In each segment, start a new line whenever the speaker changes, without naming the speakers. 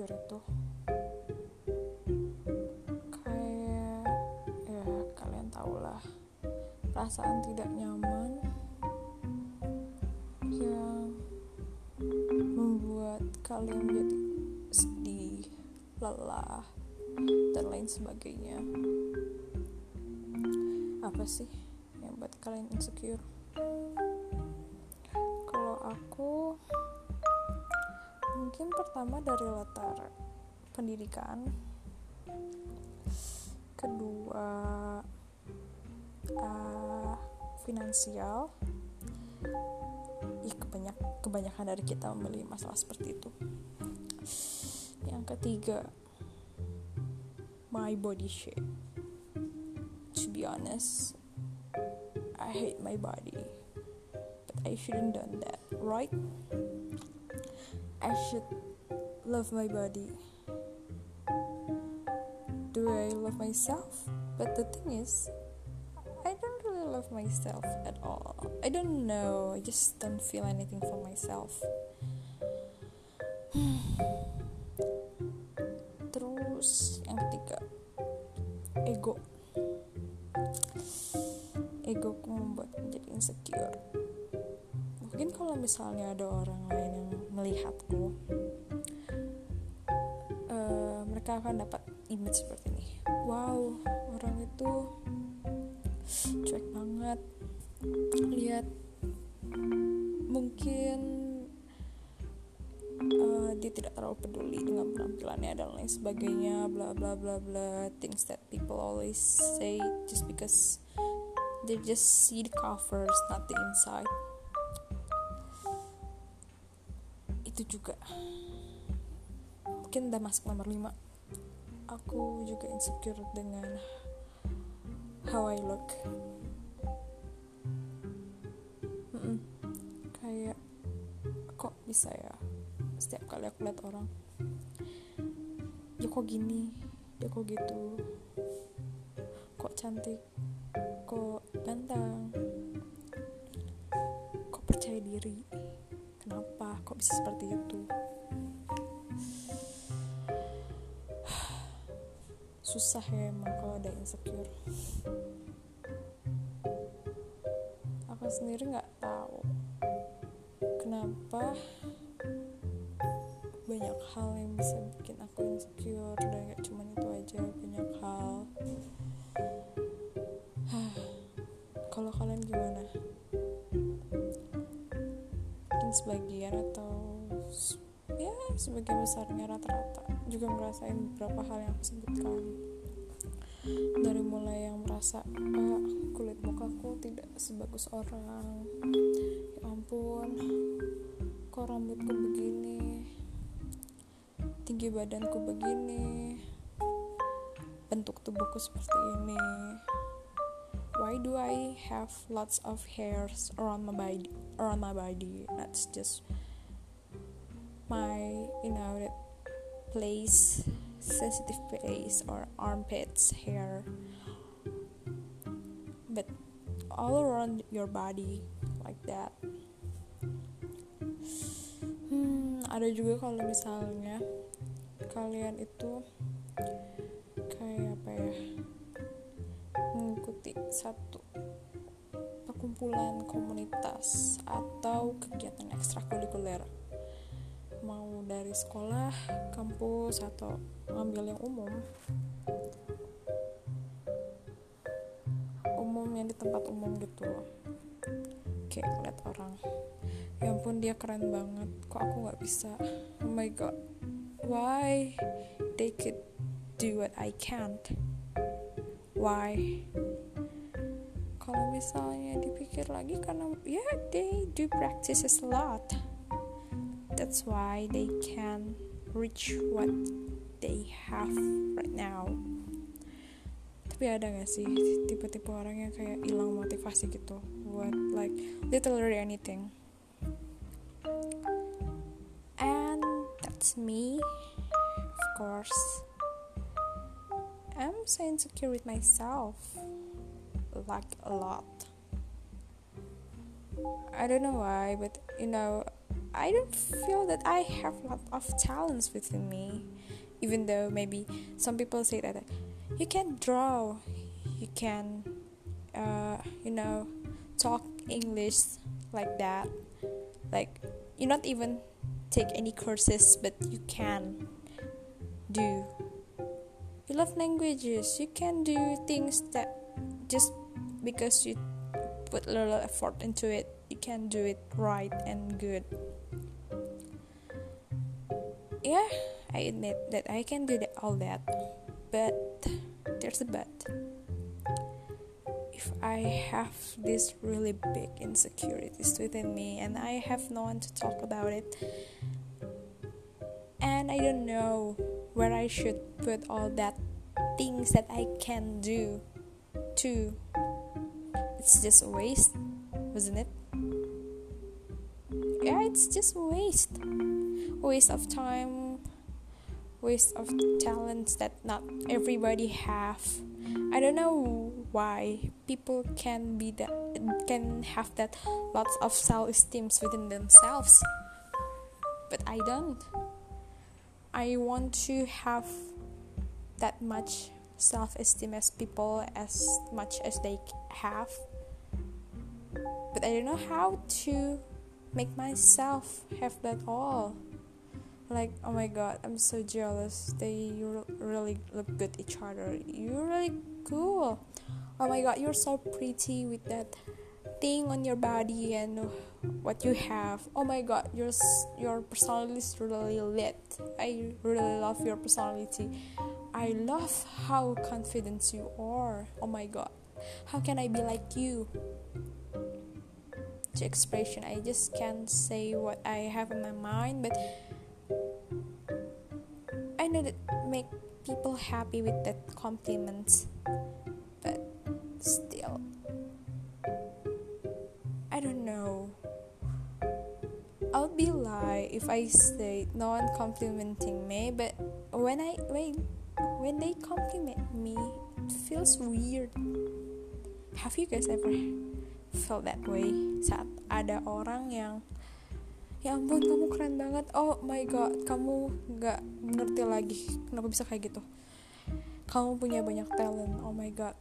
insecure itu kayak ya kalian tau lah. Perasaan tidak nyaman yang membuat kalian menjadi sedih lelah dan lain sebagainya. Apa sih yang buat kalian insecure? Kalau aku mungkin pertama dari latar pendidikan. Kedua uh, finansial. Ih kebanyak kebanyakan dari kita memilih masalah seperti itu. Yang ketiga my body shape. To be honest I hate my body but I shouldn't done that right I should love my body. Do I love myself? But the thing is I don't really love myself at all. I don't know. I just don't feel anything for myself misalnya ada orang lain yang melihatku uh, mereka akan dapat image seperti ini. Wow orang itu cuek banget. Lihat mungkin uh, dia tidak terlalu peduli dengan penampilannya dan lain sebagainya bla bla bla bla things that people always say just because they just see the covers not the inside itu juga. Mungkin udah masuk nomor 5 aku juga insecure dengan how I look. Mm -mm. kayak kok bisa ya? Setiap kali aku lihat orang ya kok gini? Ya kok gitu? Kok cantik? Kok ganteng bisa seperti itu. Susah ya emang kalau ada insecure. Aku sendiri nggak tahu kenapa banyak hal yang bisa bikin aku insecure dan gak cuma itu aja banyak hal. Kalau kalian gimana sebagian atau ya sebagian besarnya rata-rata. Juga merasain beberapa hal yang aku sebutkan. Dari mulai yang merasa ah, kulit mukaku tidak sebagus orang. Ya ampun kok rambutku begini? Tinggi badanku begini? Bentuk tubuhku seperti ini? Why do I have lots of hairs around my body around my body. That's just my you know place sensitive place or armpits hair. But all around your body like that. Hmm ada juga kalau misalnya kalian itu kayak apa ya mengikuti satu perkumpulan komunitas atau kegiatan ekstrakurikuler. Mau dari sekolah, kampus atau ngambil yang umum. Umum yang di tempat umum gitu kayak ngeliat orang. Ya ampun dia keren banget. Kok aku nggak bisa? Oh my god. Why they could do what I can't? Why kalau misalnya dipikir lagi karena ya yeah, they do practices a lot. That's why they can reach what they have right now. Tapi ada gak sih tipe-tipe orang yang kayak hilang motivasi gitu buat like literally anything? And that's me of course. I'm so insecure with myself like a lot. I don't know why but you know I don't feel that I have a lot of talents within me even though maybe some people say that you can draw you can uh, you know talk English like that. Like you not even take any courses but you can do. You love languages you can do things that just because you put a little effort into it you can do it right and good. Yeah i admit that i can do that, all that but there's a but. If i have these really big insecurities within me and i have no one to talk about it and i don't know where i should put all that things that i can do to it's just a waste wasn't it? Yeah it's just a waste. Waste of time waste of talents that not everybody have. I don't know why people can be that can have that lots of self-esteem within themselves but i don't. I want to have that much self-esteem as people as much as they have but i don't know how to make myself have that all. Like oh my god i'm so jealous. They really look good each other. You're really cool. Oh my god you're so pretty with that thing on your body and what you have. Oh my god your your personality is really lit. I really love your personality. I love how confident you are. Oh my god how can i be like you the expression i just can't say what i have in my mind but I know that make people happy with that compliments, but still, I don't know. I'll be lie if I say no one complimenting me, but when I when when they compliment me, it feels weird. Have you guys ever felt that way saat ada orang yang ya ampun kamu keren banget. Oh my god kamu nggak ngerti lagi kenapa bisa kayak gitu. Kamu punya banyak talent. Oh my god.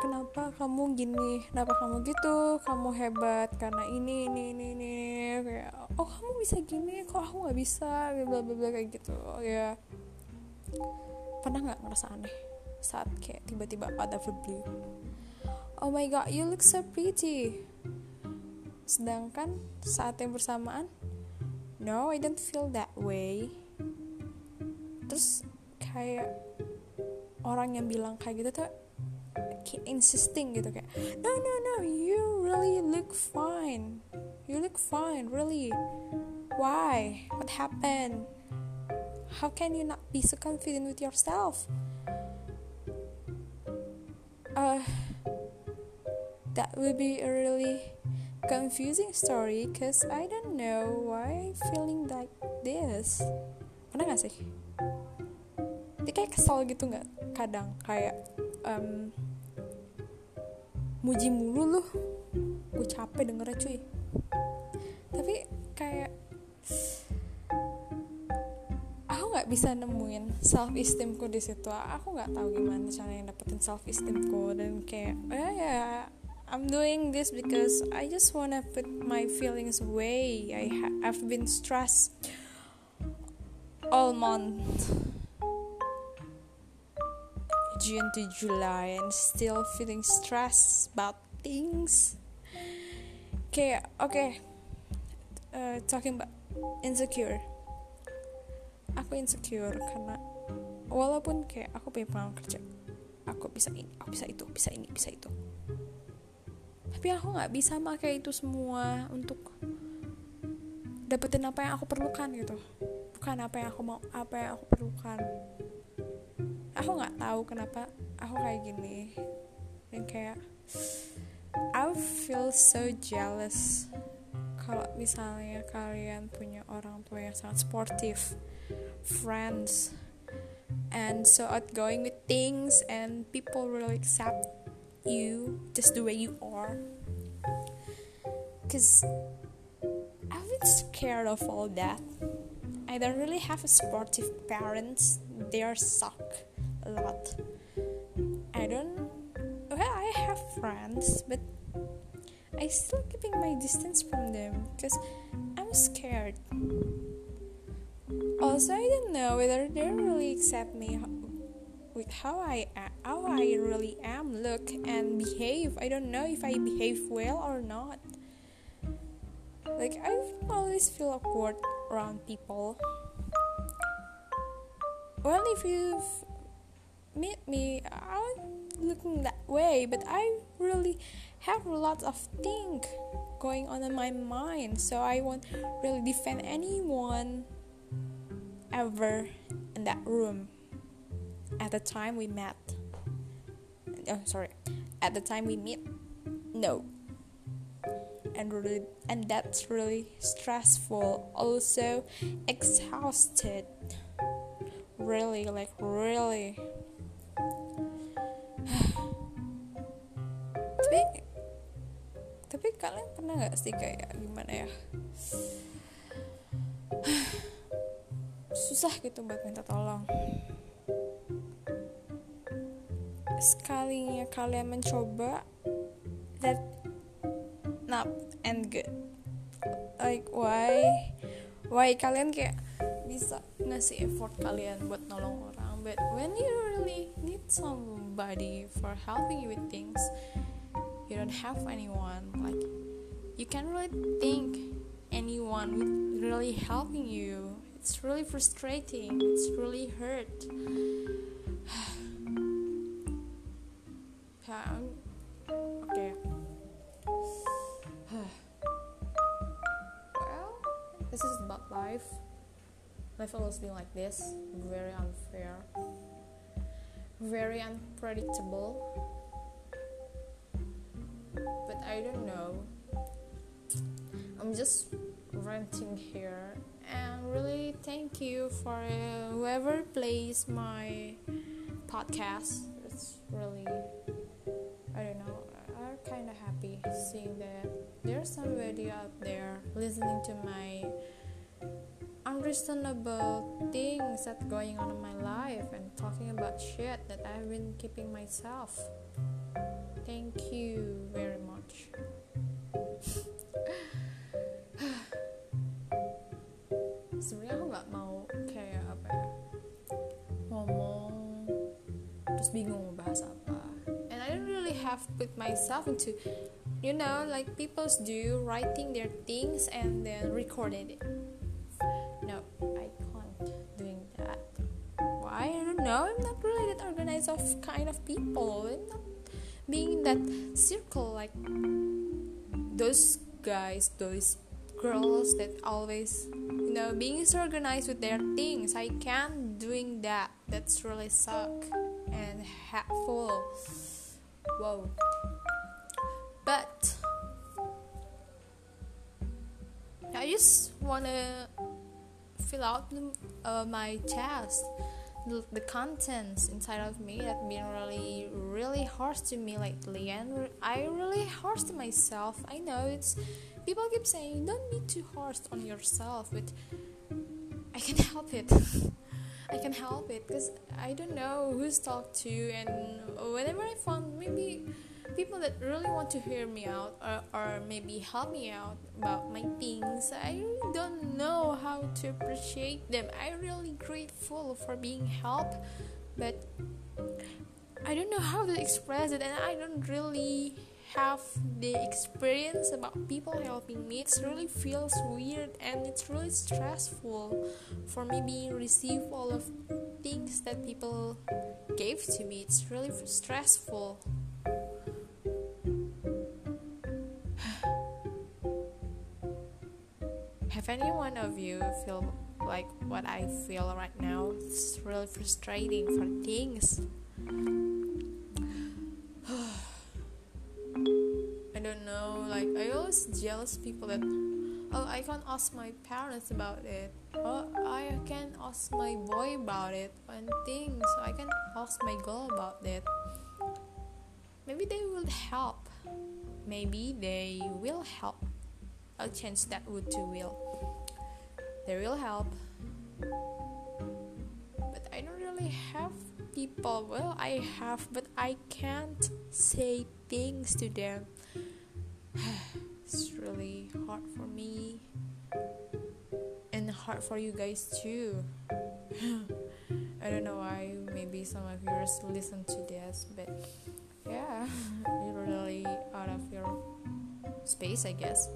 Kenapa kamu gini? Kenapa kamu gitu? Kamu hebat karena ini ini ini ini. Kayak oh kamu bisa gini? Kok aku nggak bisa? Bla bla bla kayak gitu. Ya. Pernah nggak ngerasa aneh saat kayak tiba-tiba pada blue oh my god you look so pretty sedangkan saat yang bersamaan no I don't feel that way. Terus kayak orang yang bilang kayak gitu tuh keep insisting gitu kayak no no no you really look fine. You look fine really. Why? What happened? How can you not be so confident with yourself? Uh that would be a really confusing story cause I don't know why feeling like this. Pernah gak sih? Dia kayak kesal gitu nggak? Kadang kayak um, muji mulu loh gue capek dengernya cuy. Tapi kayak aku nggak bisa nemuin self esteemku di situ. Aku nggak tahu gimana caranya dapetin self esteemku dan kayak eh, ya I'm doing this because I just wanna put my feelings away. I ha- I've been stressed all month, June to July, and still feeling stressed about things. Okay, okay. Uh, talking about insecure. Aku insecure karena walaupun kayak aku punya pengalaman kerja, aku bisa ini, aku bisa itu, bisa ini, bisa itu tapi aku nggak bisa pakai itu semua untuk dapetin apa yang aku perlukan gitu. Bukan apa yang aku mau apa yang aku perlukan. Aku nggak tahu kenapa aku kayak gini. Dan kayak I feel so jealous kalau misalnya kalian punya orang tua yang sangat sportif friends and so outgoing with things and people really accept you just the way you are because I've been scared of all that. I don't really have a supportive parents. They are suck a lot. I don't. Well, I have friends, but I still keeping my distance from them because I'm scared. Also, I don't know whether they really accept me with how I how I really am, look and behave. I don't know if I behave well or not. Like I always feel awkward around people. Well, if you've met me, I'm looking that way, but I really have a lot of things going on in my mind, so I won't really defend anyone ever in that room at the time we met. Oh, sorry, at the time we meet, no. And really, and that's really stressful. Also, exhausted. Really, like really. tapi tapi kalian pernah nggak sih kayak gimana ya susah gitu buat minta tolong sekalinya kalian mencoba that not and good. Like why? Why kalian kayak bisa ngasih effort kalian buat nolong orang but when you really need somebody for helping you with things you don't have anyone like you can't really think anyone would really helping you. It's really frustrating. It's really hurt okay. Well this is about life. Life always been like this. Very unfair. Very unpredictable. But I don't know. I'm just ranting here. And really thank you for uh, whoever plays my podcast. It's really, seeing that there's somebody out there listening to my unreasonable things that going on in my life and talking about shit that I've been keeping myself. Thank you very much. Sebenarnya aku nggak mau kayak apa ya ngomong terus bingung bahas apa. And I don't really have put myself into you know like people do writing their things and then recording it. No, I can't doing that. Why? I don't know. I'm not really that organized of kind of people. I'm not being in that circle like those guys those girls that always you know being organized with their things i can't doing that that's really suck and hateful whoa but i just wanna fill out uh, my chest the, contents inside of me that been really really harsh to me lately and i really harsh to myself. I know it's people keep saying don't be too harsh on yourself but i can help it. I can help it because i don't know who's talked to and whenever i found maybe people that really want to hear me out or, or maybe help me out about my things. I really don't know how to appreciate them. I'm really grateful for being helped but i don't know how to express it and i don't really have the experience about people helping me. It really feels weird and it's really stressful for me being receive all of things that people gave to me. It's really stressful Have any one of you feel like what I feel right now? It's really frustrating for things. I don't know, like I always jealous people that oh I can't ask my parents about it. Oh I can ask my boy about it and things I can ask my girl about it. Maybe they will help. Maybe they will help I'll change that would to will. They will help. But I don't really have people. Well, I have, but I can't say things to them. it's really hard for me and hard for you guys too. I don't know why. Maybe some of yours listen to this, but yeah, you're really out of your space, I guess.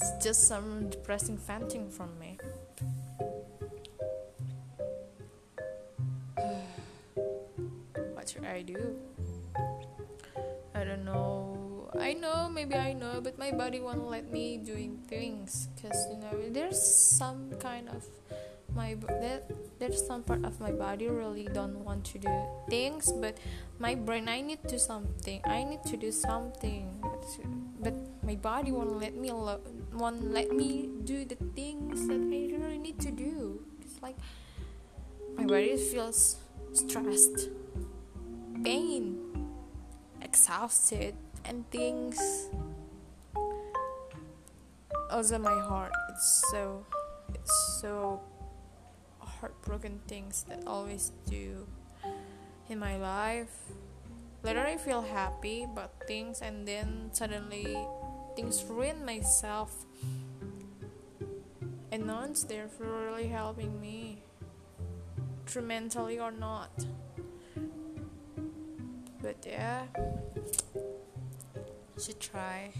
It's just some depressing venting from me. what should I do? I don't know. I know, maybe I know, but my body won't let me doing things because you know there's some kind of my that there's some part of my body really don't want to do things, but my brain I need to something. I need to do something, but, my body won't let me alone won't let me do the things that I really need to do. It's like my body feels stressed, pain, exhausted, and things. Also, my heart. It's so, it's so heartbroken things that always do in my life. Later, I feel happy about things, and then suddenly things ruin myself. And no one's there for really helping me through mentally or not. But yeah should try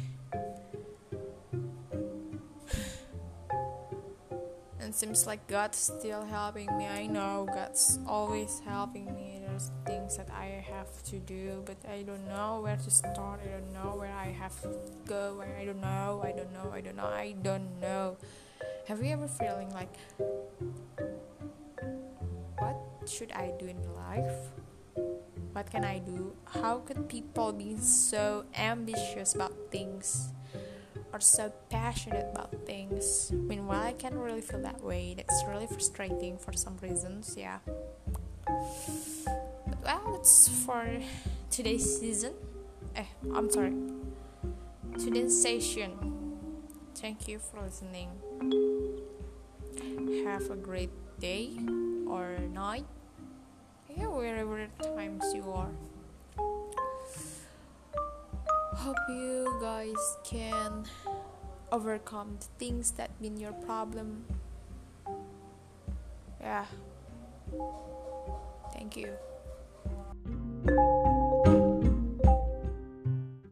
and seems like God's still helping me. I know God's always helping me. There's things that I have to do, but I don't know where to start. I don't know where I have to go. I don't know. I don't know. I don't know. I don't know. Have you ever feeling like what should I do in life? What can I do? How could people be so ambitious about things? Are so passionate about things. Meanwhile, I can't really feel that way. That's really frustrating for some reasons, yeah. But well, it's for today's season. Eh, I'm sorry. Today's session. Thank you for listening. Have a great day or night. Yeah, wherever times you are hope you guys can overcome the things that been your problem. Yeah. Thank you